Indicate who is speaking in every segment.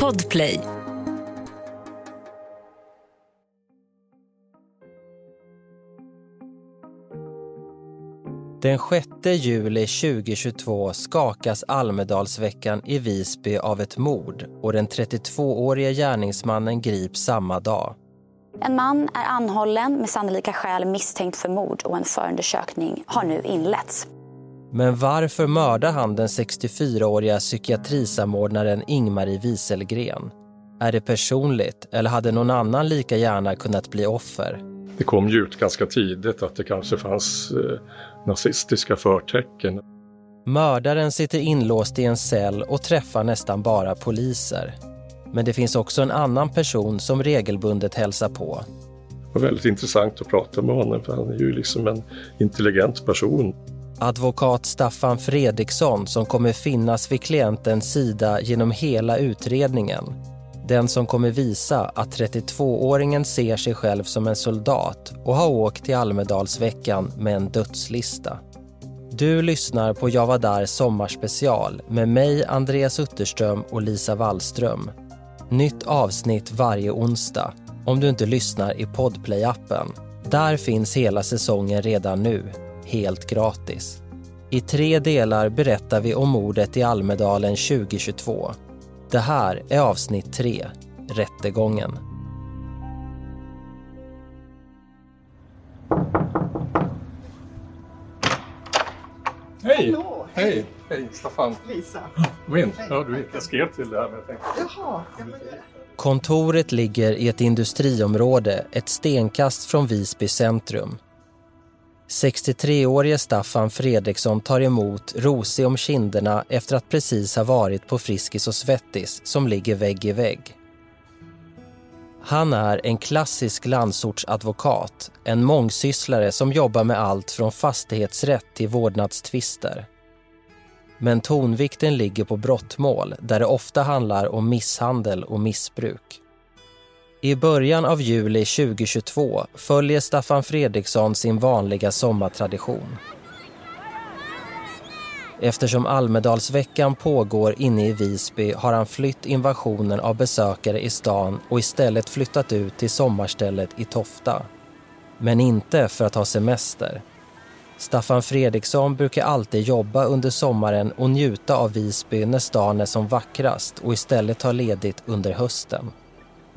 Speaker 1: Podplay.
Speaker 2: Den 6 juli 2022 skakas Almedalsveckan i Visby av ett mord och den 32-årige gärningsmannen grips samma dag.
Speaker 3: En man är anhållen med sannolika skäl misstänkt för mord och en förundersökning har nu inletts.
Speaker 2: Men varför mördar han den 64-åriga psykiatrisamordnaren Ingmarie Wieselgren? Är det personligt eller hade någon annan lika gärna kunnat bli offer?
Speaker 4: Det kom ju ut ganska tidigt att det kanske fanns eh, nazistiska förtecken.
Speaker 2: Mördaren sitter inlåst i en cell och träffar nästan bara poliser. Men det finns också en annan person som regelbundet hälsar på.
Speaker 4: Det var väldigt intressant att prata med honom för han är ju liksom en intelligent person.
Speaker 2: Advokat Staffan Fredriksson som kommer finnas vid klientens sida genom hela utredningen. Den som kommer visa att 32-åringen ser sig själv som en soldat och har åkt till Almedalsveckan med en dödslista. Du lyssnar på Jag var där sommarspecial med mig, Andreas Utterström och Lisa Wallström. Nytt avsnitt varje onsdag om du inte lyssnar i Podplay-appen. Där finns hela säsongen redan nu, helt gratis. I tre delar berättar vi om mordet i Almedalen 2022. Det här är avsnitt tre, Rättegången.
Speaker 4: Hej!
Speaker 5: Hallå!
Speaker 4: Hej! Hej Staffan!
Speaker 5: Lisa.
Speaker 4: Kom in. Ja, du vet, jag skrev till det här men jag tänkte...
Speaker 5: Jaha, ja, men.
Speaker 2: Kontoret ligger i ett industriområde ett stenkast från Visby centrum. 63-årige Staffan Fredriksson tar emot rosig om kinderna efter att precis ha varit på Friskis och Svettis som ligger vägg i vägg. Han är en klassisk landsortsadvokat, en mångsysslare som jobbar med allt från fastighetsrätt till vårdnadstvister. Men tonvikten ligger på brottmål där det ofta handlar om misshandel och missbruk. I början av juli 2022 följer Staffan Fredriksson sin vanliga sommartradition. Eftersom Almedalsveckan pågår inne i Visby har han flytt invasionen av besökare i stan och istället flyttat ut till sommarstället i Tofta. Men inte för att ha semester. Staffan Fredriksson brukar alltid jobba under sommaren och njuta av Visby när stan är som vackrast och istället ta ledigt under hösten.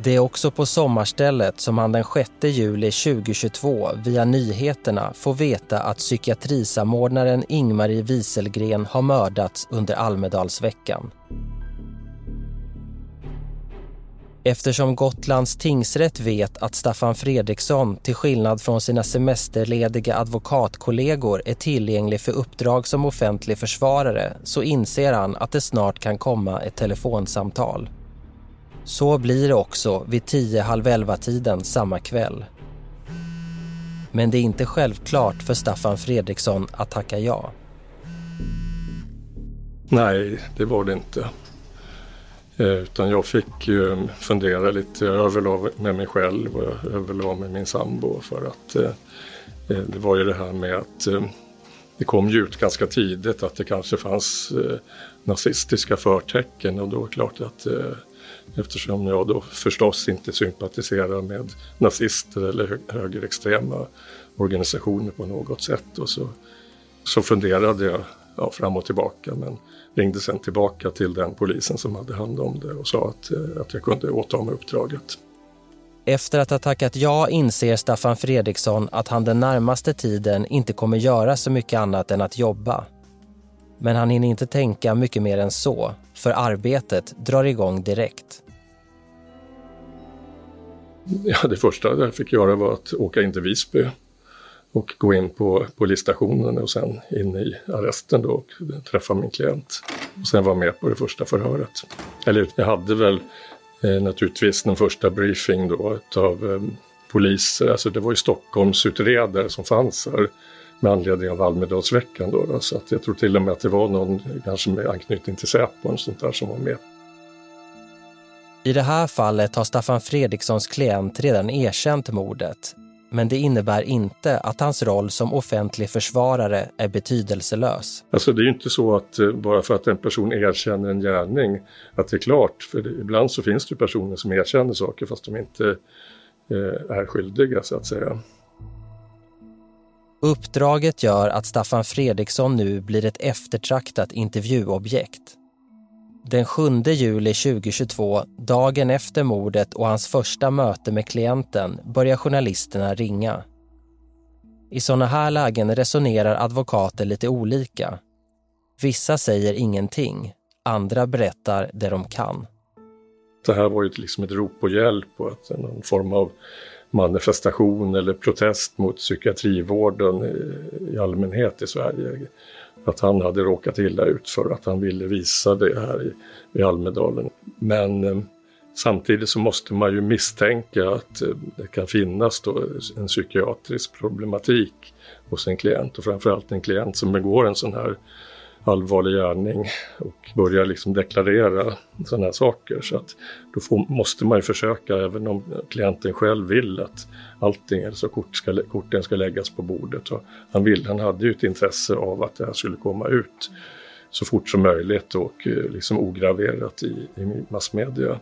Speaker 2: Det är också på sommarstället som han den 6 juli 2022 via nyheterna får veta att psykiatrisamordnaren Ingmarie Wieselgren har mördats under Almedalsveckan. Eftersom Gotlands tingsrätt vet att Staffan Fredriksson till skillnad från sina semesterlediga advokatkollegor är tillgänglig för uppdrag som offentlig försvarare så inser han att det snart kan komma ett telefonsamtal. Så blir det också vid 10 halv 11 tiden samma kväll. Men det är inte självklart för Staffan Fredriksson att tacka ja.
Speaker 4: Nej, det var det inte. Eh, utan jag fick fundera lite, jag överlade med mig själv och jag överlade med min sambo för att eh, eh, det var ju det här med att det kom ju ut ganska tidigt att det kanske fanns nazistiska förtecken och då är det klart att eh, eftersom jag då förstås inte sympatiserar med nazister eller högerextrema organisationer på något sätt och så, så funderade jag ja, fram och tillbaka men ringde sen tillbaka till den polisen som hade hand om det och sa att, eh, att jag kunde åta mig uppdraget.
Speaker 2: Efter att ha tackat ja inser Staffan Fredriksson att han den närmaste tiden inte kommer göra så mycket annat än att jobba. Men han hinner inte tänka mycket mer än så, för arbetet drar igång direkt.
Speaker 4: Ja, det första jag fick göra var att åka in till Visby och gå in på polisstationen och sen in i arresten då och träffa min klient. Och sen vara med på det första förhöret. Eller jag hade väl eh, naturligtvis den första briefing då av eh, poliser, alltså det var ju Stockholmsutredare som fanns här med anledning av Almedalsveckan då, då. Så att jag tror till och med att det var någon kanske med anknytning till Säpo och sånt där som var med.
Speaker 2: I det här fallet har Staffan Fredrikssons klient redan erkänt mordet. men det innebär inte att hans roll som offentlig försvarare är betydelselös.
Speaker 4: Alltså det är ju inte så att eh, bara för att en person erkänner en gärning att det är klart. För det, ibland så finns det personer som erkänner saker fast de inte eh, är skyldiga så att säga.
Speaker 2: Uppdraget gör att Staffan Fredriksson nu blir ett eftertraktat intervjuobjekt. Den 7 juli 2022, dagen efter mordet och hans första möte med klienten, börjar journalisterna ringa. I sådana här lägen resonerar advokater lite olika. Vissa säger ingenting, andra berättar det de kan.
Speaker 4: Det här var ju liksom ett rop på hjälp och någon form av manifestation eller protest mot psykiatrivården i allmänhet i Sverige att han hade råkat illa ut för att han ville visa det här i, i Almedalen. Men eh, samtidigt så måste man ju misstänka att eh, det kan finnas då en psykiatrisk problematik hos en klient och framförallt en klient som begår en sån här allvarlig gärning och börjar liksom deklarera sådana här saker. Så att då får, måste man ju försöka, även om klienten själv vill att allting, alltså kort ska, korten ska läggas på bordet. Och han, vill, han hade ju ett intresse av att det här skulle komma ut så fort som möjligt och eh, liksom ograverat i, i massmedia.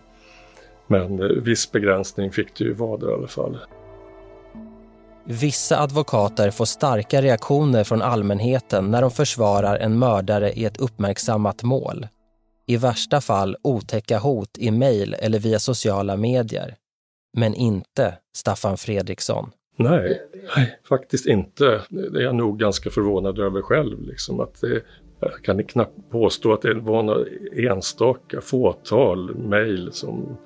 Speaker 4: Men eh, viss begränsning fick det ju vara där i alla fall.
Speaker 2: Vissa advokater får starka reaktioner från allmänheten när de försvarar en mördare i ett uppmärksammat mål. I värsta fall otäcka hot i mejl eller via sociala medier. Men inte Staffan Fredriksson.
Speaker 4: Nej, nej, faktiskt inte. Det är jag nog ganska förvånad över själv. Liksom, att det, jag kan knappt påstå att det var några enstaka fåtal mejl som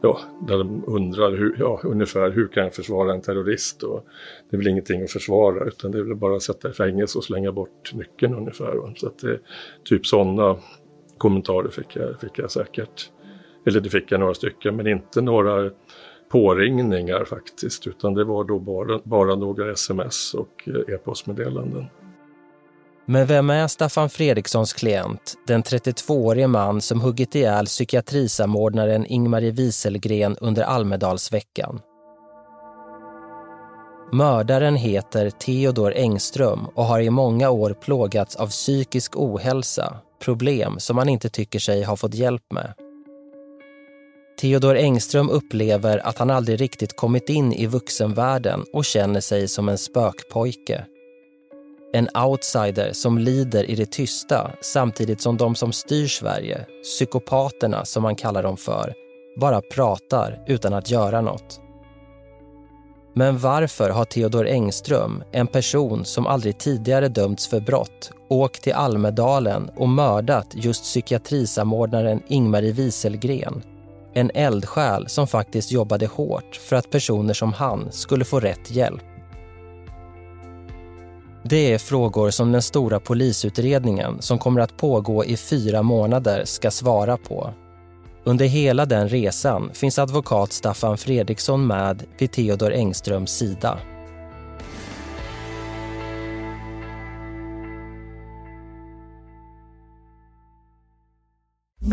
Speaker 4: ja, där de undrar hur, ja, ungefär hur kan jag försvara en terrorist? Och det är väl ingenting att försvara utan det är väl bara att sätta i fängelse och slänga bort nyckeln ungefär. Så att det, typ sådana kommentarer fick jag, fick jag säkert. Eller det fick jag några stycken men inte några påringningar faktiskt utan det var då bara, bara några sms och eh, e-postmeddelanden.
Speaker 2: Men vem är Staffan Fredrikssons klient, den 32-årige man som huggit ihjäl psykiatrisamordnaren Ingmarie Wieselgren under Almedalsveckan? Mördaren heter Theodor Engström och har i många år plågats av psykisk ohälsa, problem som han inte tycker sig ha fått hjälp med. Theodor Engström upplever att han aldrig riktigt kommit in i vuxenvärlden och känner sig som en spökpojke. En outsider som lider i det tysta samtidigt som de som styr Sverige, psykopaterna som man kallar dem för, bara pratar utan att göra något. Men varför har Theodor Engström, en person som aldrig tidigare dömts för brott, åkt till Almedalen och mördat just psykiatrisamordnaren Ingmarie Wieselgren? En eldsjäl som faktiskt jobbade hårt för att personer som han skulle få rätt hjälp. Det är frågor som den stora polisutredningen som kommer att pågå i fyra månader ska svara på. Under hela den resan finns advokat Staffan Fredriksson med vid Theodor Engströms sida.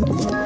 Speaker 1: Ett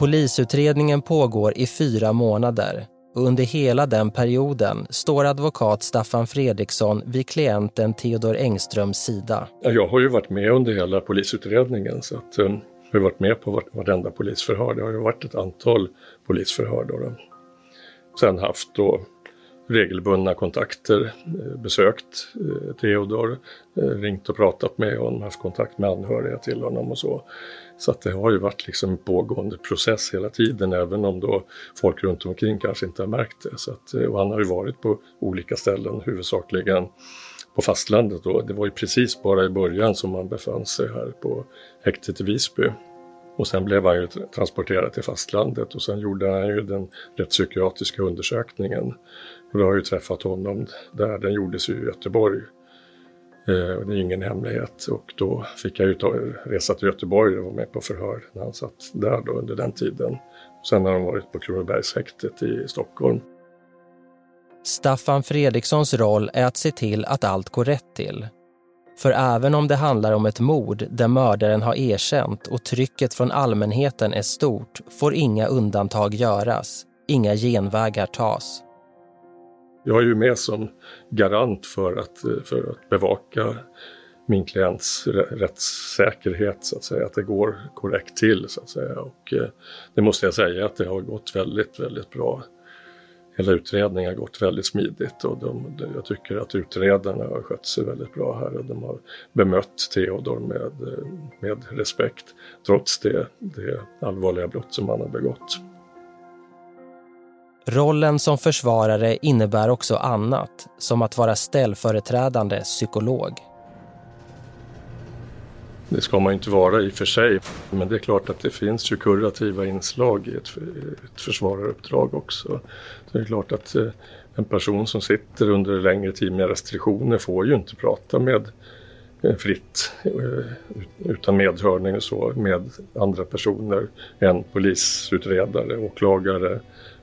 Speaker 2: Polisutredningen pågår i fyra månader och under hela den perioden står advokat Staffan Fredriksson vid klienten Theodor Engströms sida.
Speaker 4: Jag har ju varit med under hela polisutredningen så att, um, jag har varit med på vartenda polisförhör. Det har ju varit ett antal polisförhör. Då, då. Sen haft då regelbundna kontakter, eh, besökt eh, Theodor, ringt och pratat med honom, haft kontakt med anhöriga till honom och så. Så att det har ju varit liksom en pågående process hela tiden även om då folk runt omkring kanske inte har märkt det. Så att, eh, och han har ju varit på olika ställen, huvudsakligen på fastlandet då. Det var ju precis bara i början som han befann sig här på häktet i Visby. Och sen blev han ju transporterad till fastlandet och sen gjorde han ju den rättspsykiatriska undersökningen Och då har jag ju träffat honom där. Den gjordes ju i Göteborg. Eh, och det är ingen hemlighet. Och då fick jag ju ta, resa till Göteborg och vara med på förhör när han satt där då under den tiden. Sen har han varit på Kronobergshäktet i Stockholm.
Speaker 2: Staffan Fredrikssons roll är att se till att allt går rätt till. För även om det handlar om ett mord där mördaren har erkänt och trycket från allmänheten är stort får inga undantag göras, inga genvägar tas.
Speaker 4: Jag är ju med som garant för att, för att bevaka min klients rättssäkerhet, så att säga, att det går korrekt till. så att säga. Och eh, det måste jag säga att det har gått väldigt, väldigt bra. Hela utredningen har gått väldigt smidigt och de, jag tycker att utredarna har skött sig väldigt bra här och de har bemött Theodor med, med respekt trots det, det allvarliga brott som han har begått.
Speaker 2: Rollen som försvarare innebär också annat, som att vara ställföreträdande psykolog.
Speaker 4: Det ska man inte vara i och för sig, men det är klart att det finns ju kurativa inslag i ett, ett försvararuppdrag också. Det är klart att eh, en person som sitter under längre tid med restriktioner får ju inte prata med eh, fritt eh, utan medhörning och så med andra personer än polisutredare, åklagare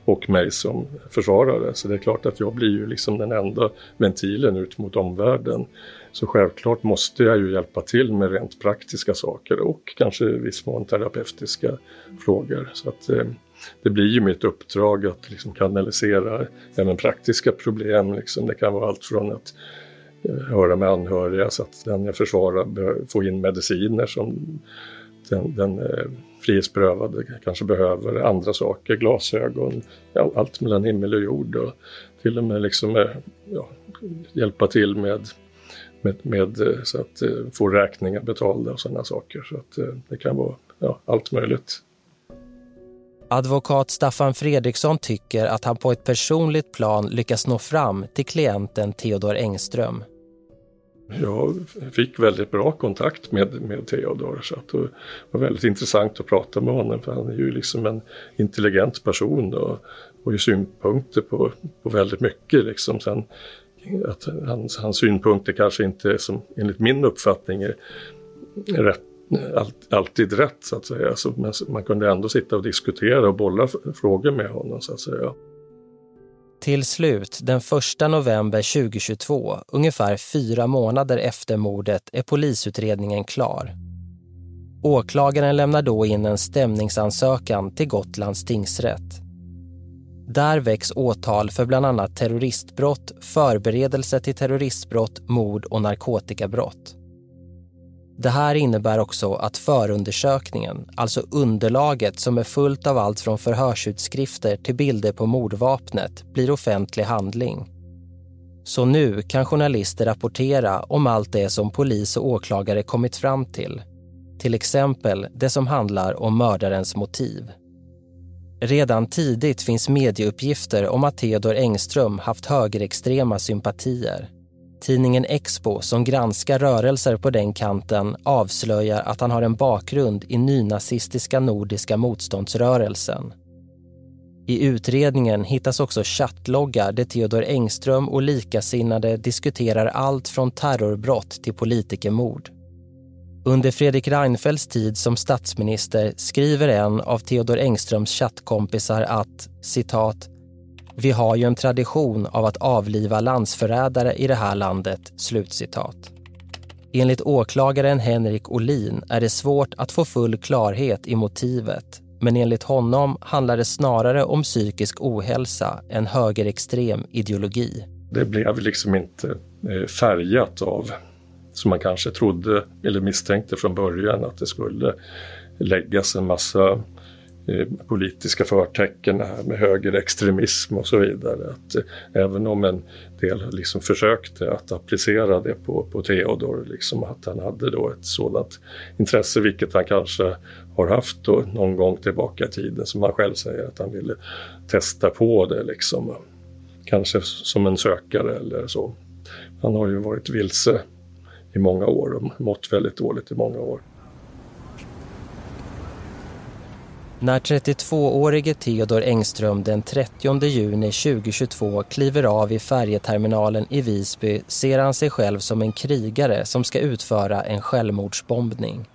Speaker 4: och mig som försvarare. Så det är klart att jag blir ju liksom den enda ventilen ut mot omvärlden. Så självklart måste jag ju hjälpa till med rent praktiska saker och kanske i viss mån terapeutiska frågor. Så att, eh, det blir ju mitt uppdrag att liksom kanalisera även praktiska problem. Liksom. Det kan vara allt från att eh, höra med anhöriga så att den jag försvarar får in mediciner som den, den eh, frihetsberövade kanske behöver, andra saker, glasögon, ja, allt mellan himmel och jord och till och med liksom, eh, ja, hjälpa till med med, med, eh, så att få räkningar betalda och sådana saker. Så att det kan vara ja, allt möjligt.
Speaker 2: Advokat Staffan Fredriksson tycker att han på ett personligt plan lyckas nå fram till klienten Theodor Engström.
Speaker 4: Jag fick väldigt bra kontakt med, med Theodor så att det var väldigt intressant att prata med honom för han är ju liksom en intelligent person och, och har synpunkter på, på väldigt mycket. Liksom. Sen att hans, hans synpunkter kanske inte som enligt min uppfattning är rätt, all, alltid rätt så att säga. Så, men man kunde ändå sitta och diskutera och bolla frågor med honom så att säga.
Speaker 2: Till slut, den 1 november 2022, ungefär fyra månader efter mordet, är polisutredningen klar. Åklagaren lämnar då in en stämningsansökan till Gotlands tingsrätt. Där väcks åtal för bland annat terroristbrott, förberedelse till terroristbrott, mord och narkotikabrott. Det här innebär också att förundersökningen, alltså underlaget som är fullt av allt från förhörsutskrifter till bilder på mordvapnet, blir offentlig handling. Så nu kan journalister rapportera om allt det som polis och åklagare kommit fram till. Till exempel det som handlar om mördarens motiv. Redan tidigt finns medieuppgifter om att Theodor Engström haft högerextrema sympatier. Tidningen Expo, som granskar rörelser på den kanten avslöjar att han har en bakgrund i nynazistiska nordiska motståndsrörelsen. I utredningen hittas också chattloggar där Theodor Engström och likasinnade diskuterar allt från terrorbrott till politikermord. Under Fredrik Reinfeldts tid som statsminister skriver en av Theodor Engströms chattkompisar att citat “Vi har ju en tradition av att avliva landsförrädare i det här landet”. Slutcitat. Enligt åklagaren Henrik Olin är det svårt att få full klarhet i motivet men enligt honom handlar det snarare om psykisk ohälsa än högerextrem ideologi.
Speaker 4: Det blev liksom inte eh, färgat av som man kanske trodde eller misstänkte från början att det skulle läggas en massa politiska förtecken här med högerextremism och så vidare. Att, eh, även om en del liksom försökte att applicera det på, på Theodor, liksom att han hade då ett sådant intresse, vilket han kanske har haft då någon gång tillbaka i tiden, som han själv säger att han ville testa på det liksom. Kanske som en sökare eller så. Han har ju varit vilse i många år och mått väldigt dåligt i många år.
Speaker 2: När 32-årige Theodor Engström den 30 juni 2022 kliver av i färjeterminalen i Visby ser han sig själv som en krigare som ska utföra en självmordsbombning.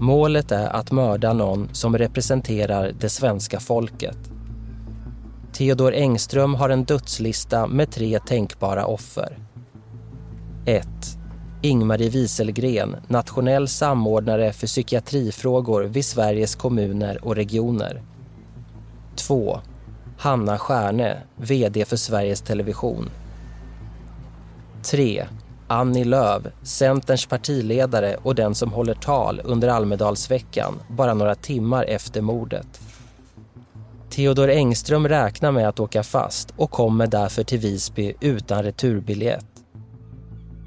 Speaker 2: Målet är att mörda någon som representerar det svenska folket. Theodor Engström har en dödslista med tre tänkbara offer. 1. Ingmarie Wieselgren, nationell samordnare för psykiatrifrågor vid Sveriges kommuner och regioner. 2. Hanna Stjärne, VD för Sveriges Television. 3. Annie Lööf, Centerns partiledare och den som håller tal under Almedalsveckan bara några timmar efter mordet. Theodor Engström räknar med att åka fast och kommer därför till Visby utan returbiljett.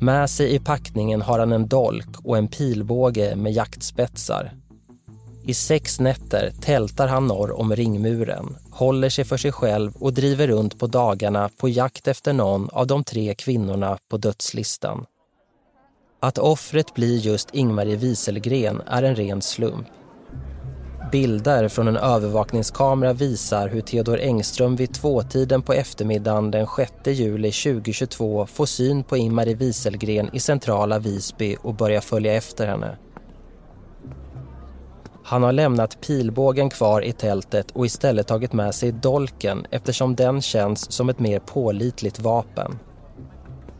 Speaker 2: Med sig i packningen har han en dolk och en pilbåge med jaktspetsar. I sex nätter tältar han norr om ringmuren, håller sig för sig själv och driver runt på dagarna på jakt efter någon av de tre kvinnorna på dödslistan. Att offret blir just Ingmarie Wieselgren är en ren slump. Bilder från en övervakningskamera visar hur Theodor Engström vid tvåtiden på eftermiddagen den 6 juli 2022 får syn på Ingmarie Wieselgren i centrala Visby och börjar följa efter henne. Han har lämnat pilbågen kvar i tältet och istället tagit med sig dolken eftersom den känns som ett mer pålitligt vapen.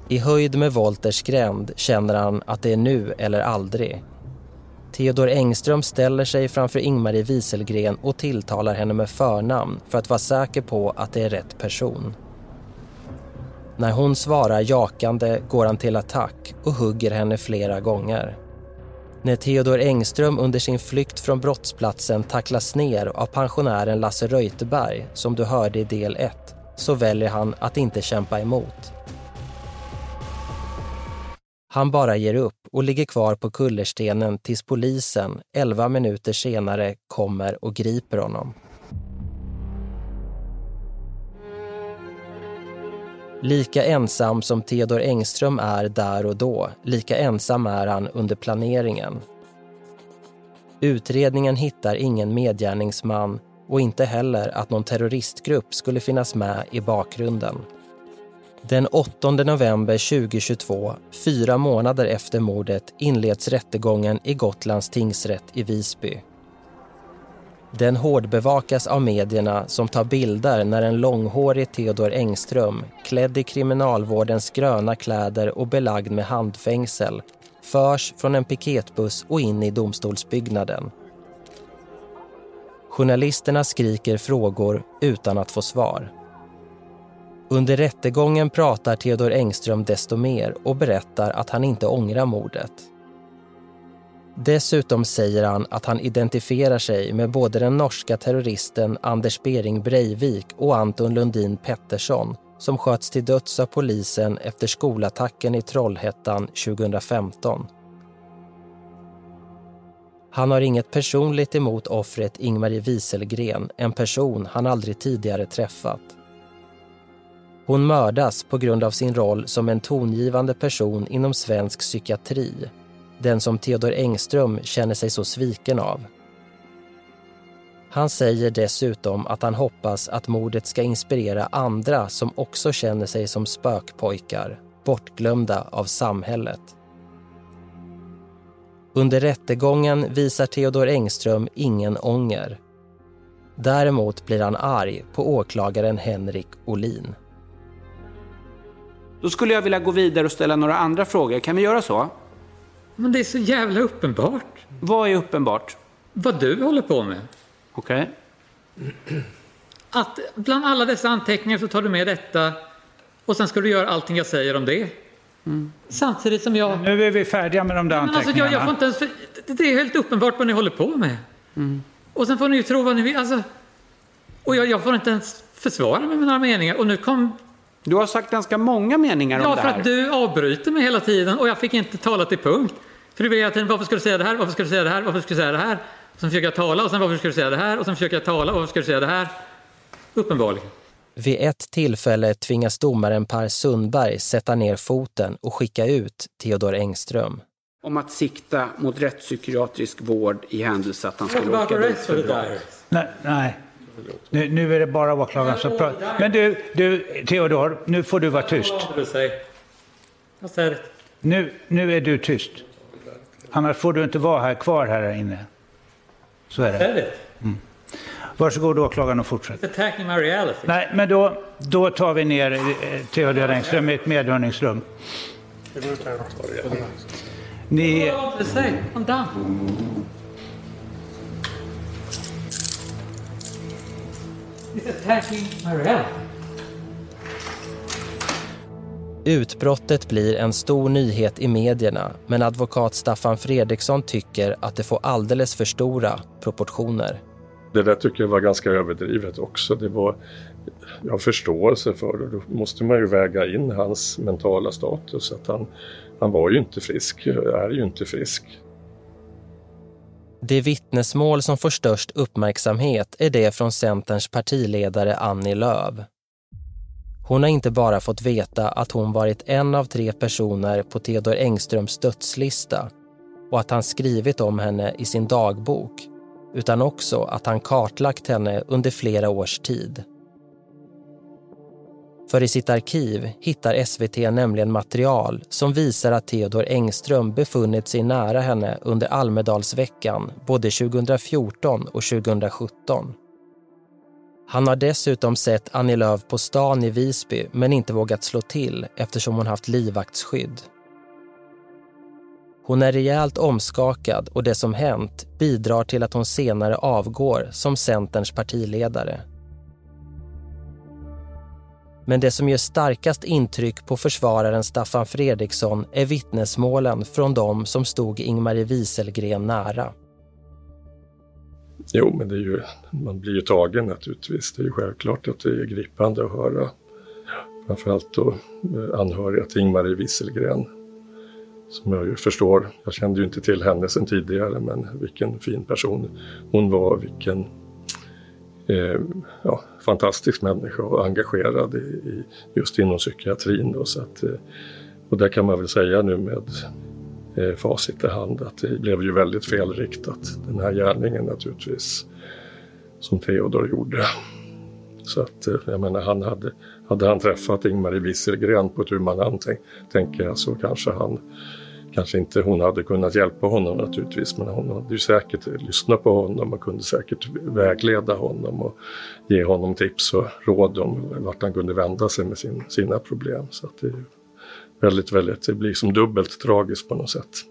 Speaker 2: I höjd med Wolters gränd känner han att det är nu eller aldrig. Theodor Engström ställer sig framför Ingmarie Wieselgren och tilltalar henne med förnamn för att vara säker på att det är rätt person. När hon svarar jakande går han till attack och hugger henne flera gånger. När Theodor Engström under sin flykt från brottsplatsen tacklas ner av pensionären Lasse Reuterberg, som du hörde i del 1, så väljer han att inte kämpa emot. Han bara ger upp och ligger kvar på kullerstenen tills polisen 11 minuter senare kommer och griper honom. Lika ensam som Theodor Engström är där och då, lika ensam är han under planeringen. Utredningen hittar ingen medgärningsman och inte heller att någon terroristgrupp skulle finnas med i bakgrunden. Den 8 november 2022, fyra månader efter mordet, inleds rättegången i Gotlands tingsrätt i Visby. Den hårdbevakas av medierna som tar bilder när en långhårig Theodor Engström, klädd i kriminalvårdens gröna kläder och belagd med handfängsel, förs från en piketbuss och in i domstolsbyggnaden. Journalisterna skriker frågor utan att få svar. Under rättegången pratar Theodor Engström desto mer och berättar att han inte ångrar mordet. Dessutom säger han att han identifierar sig med både den norska terroristen Anders Bering Breivik och Anton Lundin Pettersson som sköts till döds av polisen efter skolattacken i Trollhättan 2015. Han har inget personligt emot offret Ingmarie Wieselgren, en person han aldrig tidigare träffat. Hon mördas på grund av sin roll som en tongivande person inom svensk psykiatri den som Theodor Engström känner sig så sviken av. Han säger dessutom att han hoppas att mordet ska inspirera andra som också känner sig som spökpojkar, bortglömda av samhället. Under rättegången visar Theodor Engström ingen ånger. Däremot blir han arg på åklagaren Henrik Olin.
Speaker 6: Då skulle jag vilja gå vidare och ställa några andra frågor. Kan vi göra så?
Speaker 7: Men det är så jävla uppenbart.
Speaker 6: Vad är uppenbart?
Speaker 7: Vad du håller på med.
Speaker 6: Okej.
Speaker 7: Att bland alla dessa anteckningar så tar du med detta och sen ska du göra allting jag säger om det. Samtidigt som jag...
Speaker 8: Nu är vi färdiga med de där
Speaker 7: Men alltså, jag, jag får inte ens... Det är helt uppenbart vad ni håller på med. Och sen får ni ju tro vad ni vill. Alltså, och jag, jag får inte ens försvara mig med några meningar. Och nu kom...
Speaker 6: Du har sagt ganska många meningar om
Speaker 7: Ja,
Speaker 6: det
Speaker 7: för
Speaker 6: här.
Speaker 7: att du avbryter mig hela tiden och jag fick inte tala till punkt. För du vill hela tiden, varför ska du säga det här? Varför ska du säga det här? Varför ska du säga det här? Och sen försöker jag tala och sen varför ska du säga det här? Och sen försöker jag tala och varför ska du säga det här? Uppenbarligen.
Speaker 2: Vid ett tillfälle tvingas domaren Per Sundberg sätta ner foten och skicka ut Theodor Engström.
Speaker 6: Om att sikta mot rättspsykiatrisk vård i händelse att han skulle åka dit
Speaker 7: rest
Speaker 6: för brott.
Speaker 8: Nej, nej. Nu, nu är det bara åklagaren som pratar. Men du, du, Theodor, nu får du vara tyst. Nu, nu är du tyst. Annars får du inte vara här kvar här inne. Så är det.
Speaker 7: it.
Speaker 8: Varsågod åklagaren och fortsätt. Nej, men då, då tar vi ner eh, Theodor Engström i ett medhörningsrum. Ni,
Speaker 7: attacking Marielle.
Speaker 2: Utbrottet blir en stor nyhet i medierna men advokat Staffan Fredriksson tycker att det får alldeles för stora proportioner.
Speaker 4: Det där tycker jag var ganska överdrivet också. Det var, jag har förståelse för det. Då måste man ju väga in hans mentala status. Att han, han var ju inte frisk, är ju inte frisk.
Speaker 2: Det vittnesmål som får störst uppmärksamhet är det från Centerns partiledare Annie Lööf. Hon har inte bara fått veta att hon varit en av tre personer på Theodor Engströms dödslista och att han skrivit om henne i sin dagbok, utan också att han kartlagt henne under flera års tid. För i sitt arkiv hittar SVT nämligen material som visar att Theodor Engström befunnit sig nära henne under Almedalsveckan både 2014 och 2017. Han har dessutom sett Annie Lööf på stan i Visby men inte vågat slå till eftersom hon haft livvaktsskydd. Hon är rejält omskakad och det som hänt bidrar till att hon senare avgår som Centerns partiledare. Men det som gör starkast intryck på försvararen Staffan Fredriksson är vittnesmålen från de som stod Ingmarie Wieselgren nära.
Speaker 4: Jo, men det är ju, man blir ju tagen naturligtvis. Det är ju självklart att det är gripande att höra. Framförallt då eh, anhöriga till Ingmarie Wieselgren. Som jag ju förstår, jag kände ju inte till henne sedan tidigare, men vilken fin person hon var. Vilken eh, ja, fantastisk människa och engagerad i, i, just inom psykiatrin. Då, så att, eh, och där kan man väl säga nu med eh, facit i hand att det blev ju väldigt felriktat. Den här gärningen naturligtvis som Theodor gjorde. Så att eh, jag menar, han hade, hade han träffat Ingmarie Wieselgren på tu man hand, tänk, tänker jag, så kanske han Kanske inte hon hade kunnat hjälpa honom naturligtvis men hon hade ju säkert lyssnat på honom och kunde säkert vägleda honom och ge honom tips och råd om vart han kunde vända sig med sin, sina problem. Så att det är väldigt, väldigt, det blir som dubbelt tragiskt på något sätt.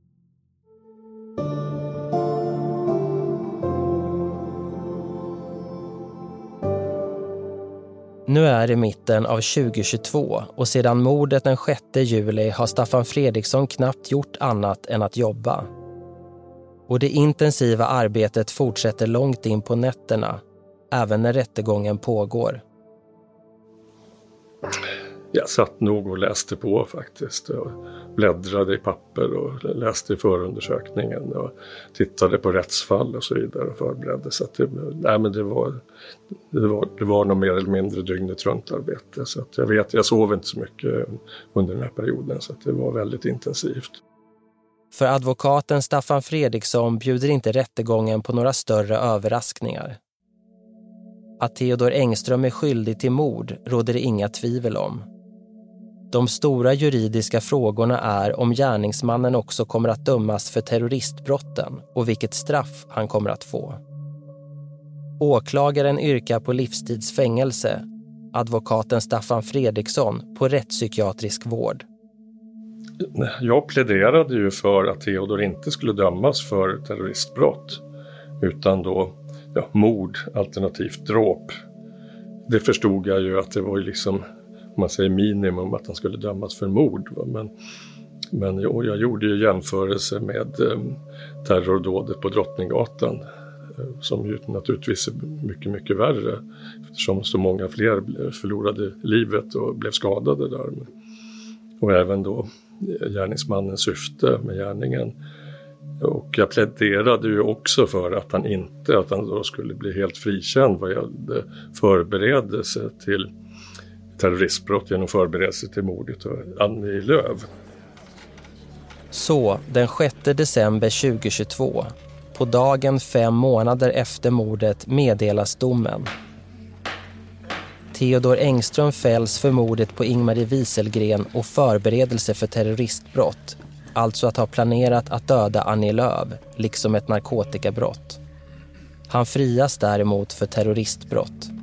Speaker 2: Nu är det mitten av 2022 och sedan mordet den 6 juli har Staffan Fredriksson knappt gjort annat än att jobba. Och det intensiva arbetet fortsätter långt in på nätterna, även när rättegången pågår.
Speaker 4: Jag satt nog och läste på faktiskt. Och bläddrade i papper och läste förundersökningen och tittade på rättsfall och så vidare och förberedde. Så att det, nej men det, var, det, var, det var nog mer eller mindre dygnet runt arbete. Så att jag vet, jag sov inte så mycket under den här perioden så att det var väldigt intensivt.
Speaker 2: För advokaten Staffan Fredriksson bjuder inte rättegången på några större överraskningar. Att Theodor Engström är skyldig till mord råder det inga tvivel om. De stora juridiska frågorna är om gärningsmannen också kommer att dömas för terroristbrotten och vilket straff han kommer att få. Åklagaren yrkar på livstidsfängelse, advokaten Staffan Fredriksson på rättspsykiatrisk vård.
Speaker 4: Jag pläderade ju för att Theodor inte skulle dömas för terroristbrott utan då ja, mord alternativt dråp. Det förstod jag ju att det var ju liksom, man säger minimum, att han skulle dömas för mord. Men, men jag, jag gjorde ju jämförelse med eh, terrordådet på Drottninggatan eh, som ju naturligtvis är mycket, mycket värre eftersom så många fler förlorade livet och blev skadade där. Och även då eh, gärningsmannens syfte med gärningen. Och jag pläderade ju också för att han inte, att han då skulle bli helt frikänd vad gällde förberedelse till terroristbrott genom förberedelse till mordet av Annie Lööf.
Speaker 2: Så, den 6 december 2022, på dagen fem månader efter mordet meddelas domen. Theodor Engström fälls för mordet på Ingmarie Wieselgren och förberedelse för terroristbrott. Alltså att ha planerat att döda Annie Lööf, liksom ett narkotikabrott. Han frias däremot för terroristbrott.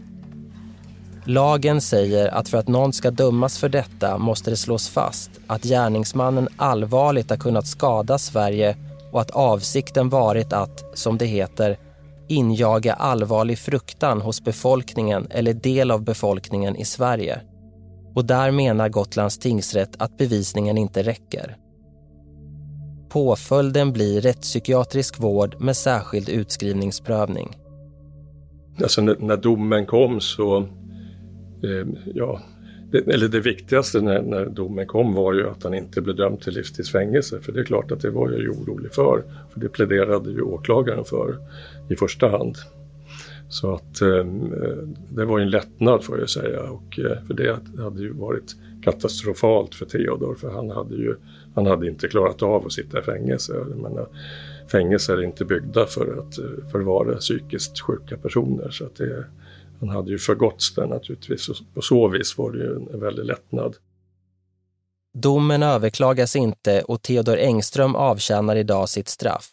Speaker 2: Lagen säger att för att någon ska dömas för detta måste det slås fast att gärningsmannen allvarligt har kunnat skada Sverige och att avsikten varit att, som det heter, injaga allvarlig fruktan hos befolkningen eller del av befolkningen i Sverige. Och där menar Gotlands tingsrätt att bevisningen inte räcker. Påföljden blir rättspsykiatrisk vård med särskild utskrivningsprövning.
Speaker 4: Alltså när, när domen kom så, Eh, ja, det, eller det viktigaste när, när, domen kom var ju att han inte blev dömd till livstids fängelse. För det är klart att det var jag ju orolig för. För det pläderade ju åklagaren för i första hand. Så att ehm, eh, det var en lättnad får jag säga. Och, eh, för det hade ju varit katastrofalt för Theodor. För han hade ju han hade inte klarat av att sitta i fängelse. Jag menar, fängelser är inte byggda för att eh, förvara psykiskt sjuka personer. Så att det, han hade ju förgåtts där naturligtvis och på så vis var det ju en väldig lättnad.
Speaker 2: Domen överklagas inte och Theodor Engström avtjänar idag sitt straff.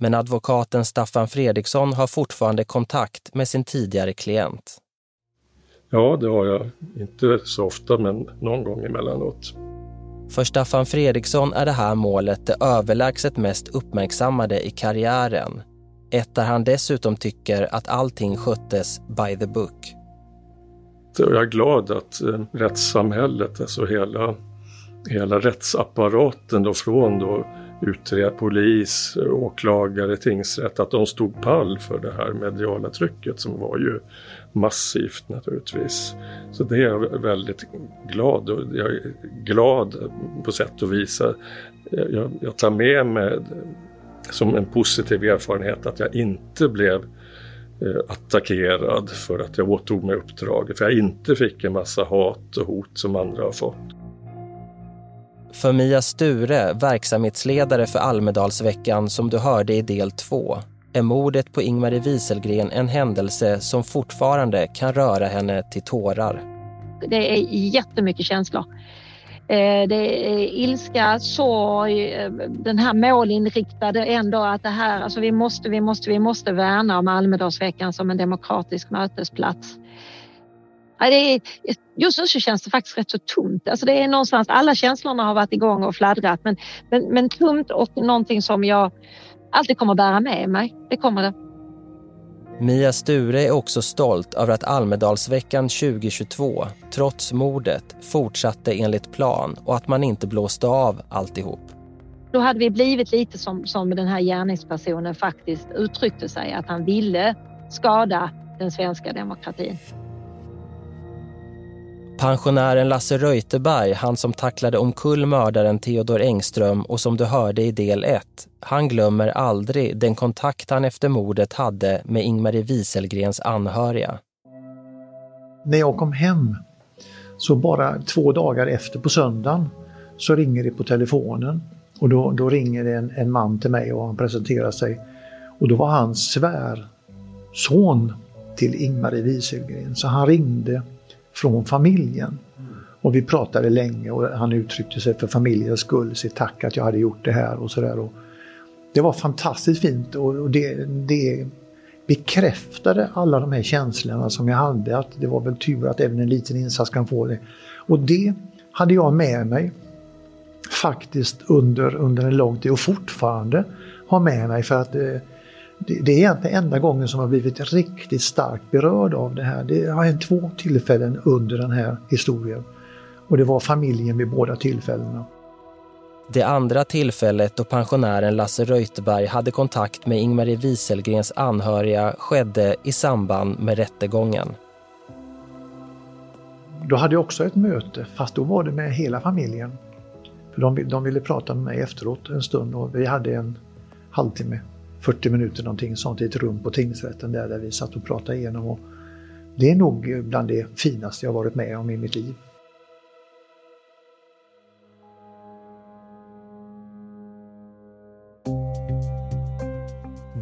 Speaker 2: Men advokaten Staffan Fredriksson har fortfarande kontakt med sin tidigare klient.
Speaker 4: Ja, det har jag. Inte så ofta, men någon gång emellanåt.
Speaker 2: För Staffan Fredriksson är det här målet det överlägset mest uppmärksammade i karriären ett där han dessutom tycker att allting sköttes by the book.
Speaker 4: Jag är glad att eh, rättssamhället, alltså hela, hela rättsapparaten då från då utredare, polis, åklagare, tingsrätt, att de stod pall för det här mediala trycket som var ju massivt naturligtvis. Så det är jag väldigt glad och jag är glad på sätt och vis. Jag, jag tar med mig som en positiv erfarenhet att jag inte blev eh, attackerad för att jag åtog mig uppdraget. För jag inte fick en massa hat och hot som andra har fått.
Speaker 2: För Mia Sture, verksamhetsledare för Almedalsveckan som du hörde i del 2, är mordet på Ingmarie Wieselgren en händelse som fortfarande kan röra henne till tårar.
Speaker 9: Det är jättemycket känslor. Eh, det är ilska, sorg, eh, den här målinriktade ändå att det här, alltså vi måste, vi måste, vi måste värna om Almedalsveckan som en demokratisk mötesplats. just nu så känns det faktiskt rätt så tomt. Alltså det är någonstans, alla känslorna har varit igång och fladdrat men, men, men tomt och någonting som jag alltid kommer bära med mig. Det kommer det.
Speaker 2: Mia Sture är också stolt över att Almedalsveckan 2022, trots mordet, fortsatte enligt plan och att man inte blåste av alltihop.
Speaker 9: Då hade vi blivit lite som, som den här gärningspersonen faktiskt uttryckte sig, att han ville skada den svenska demokratin.
Speaker 2: Pensionären Lasse Reuterberg, han som tacklade omkull mördaren Theodor Engström och som du hörde i del 1, han glömmer aldrig den kontakt han efter mordet hade med Ingmarie Wieselgrens anhöriga.
Speaker 10: När jag kom hem, så bara två dagar efter på söndagen, så ringer det på telefonen. Och då, då ringer det en, en man till mig och han presenterar sig. Och då var han svärson till Ingmarie Wieselgren. Så han ringde från familjen. Och vi pratade länge och han uttryckte sig för familjens skull, sitt tack att jag hade gjort det här och sådär. Det var fantastiskt fint och det, det bekräftade alla de här känslorna som jag hade, att det var väl tur att även en liten insats kan få det. Och det hade jag med mig faktiskt under, under en lång tid och fortfarande har med mig för att eh, det, är egentligen enda gången som jag blivit riktigt starkt berörd av det här. Det har hänt två tillfällen under den här historien. Och det var familjen vid båda tillfällena.
Speaker 2: Det andra tillfället då pensionären Lasse Reuterberg hade kontakt med Ingmarie Wieselgrens anhöriga skedde i samband med rättegången.
Speaker 10: Då hade jag också ett möte, fast då var det med hela familjen. För de, de ville prata med mig efteråt en stund och vi hade en halvtimme, 40 minuter någonting sånt i ett rum på tingsrätten där, där vi satt och pratade igenom. Och det är nog bland det finaste jag varit med om i mitt liv.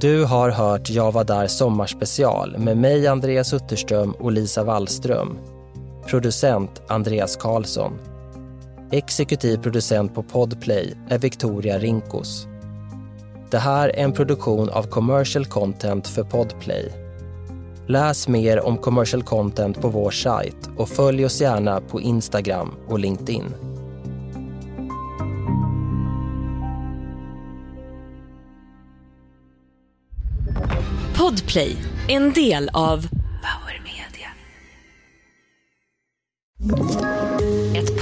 Speaker 2: Du har hört Jag var där sommarspecial med mig Andreas Utterström och Lisa Wallström. Producent Andreas Karlsson. Exekutiv producent på Podplay är Victoria Rinkos. Det här är en produktion av Commercial Content för Podplay. Läs mer om commercial content på vår sajt och följ oss gärna på Instagram och LinkedIn.
Speaker 1: Podplay, en del av Power Media.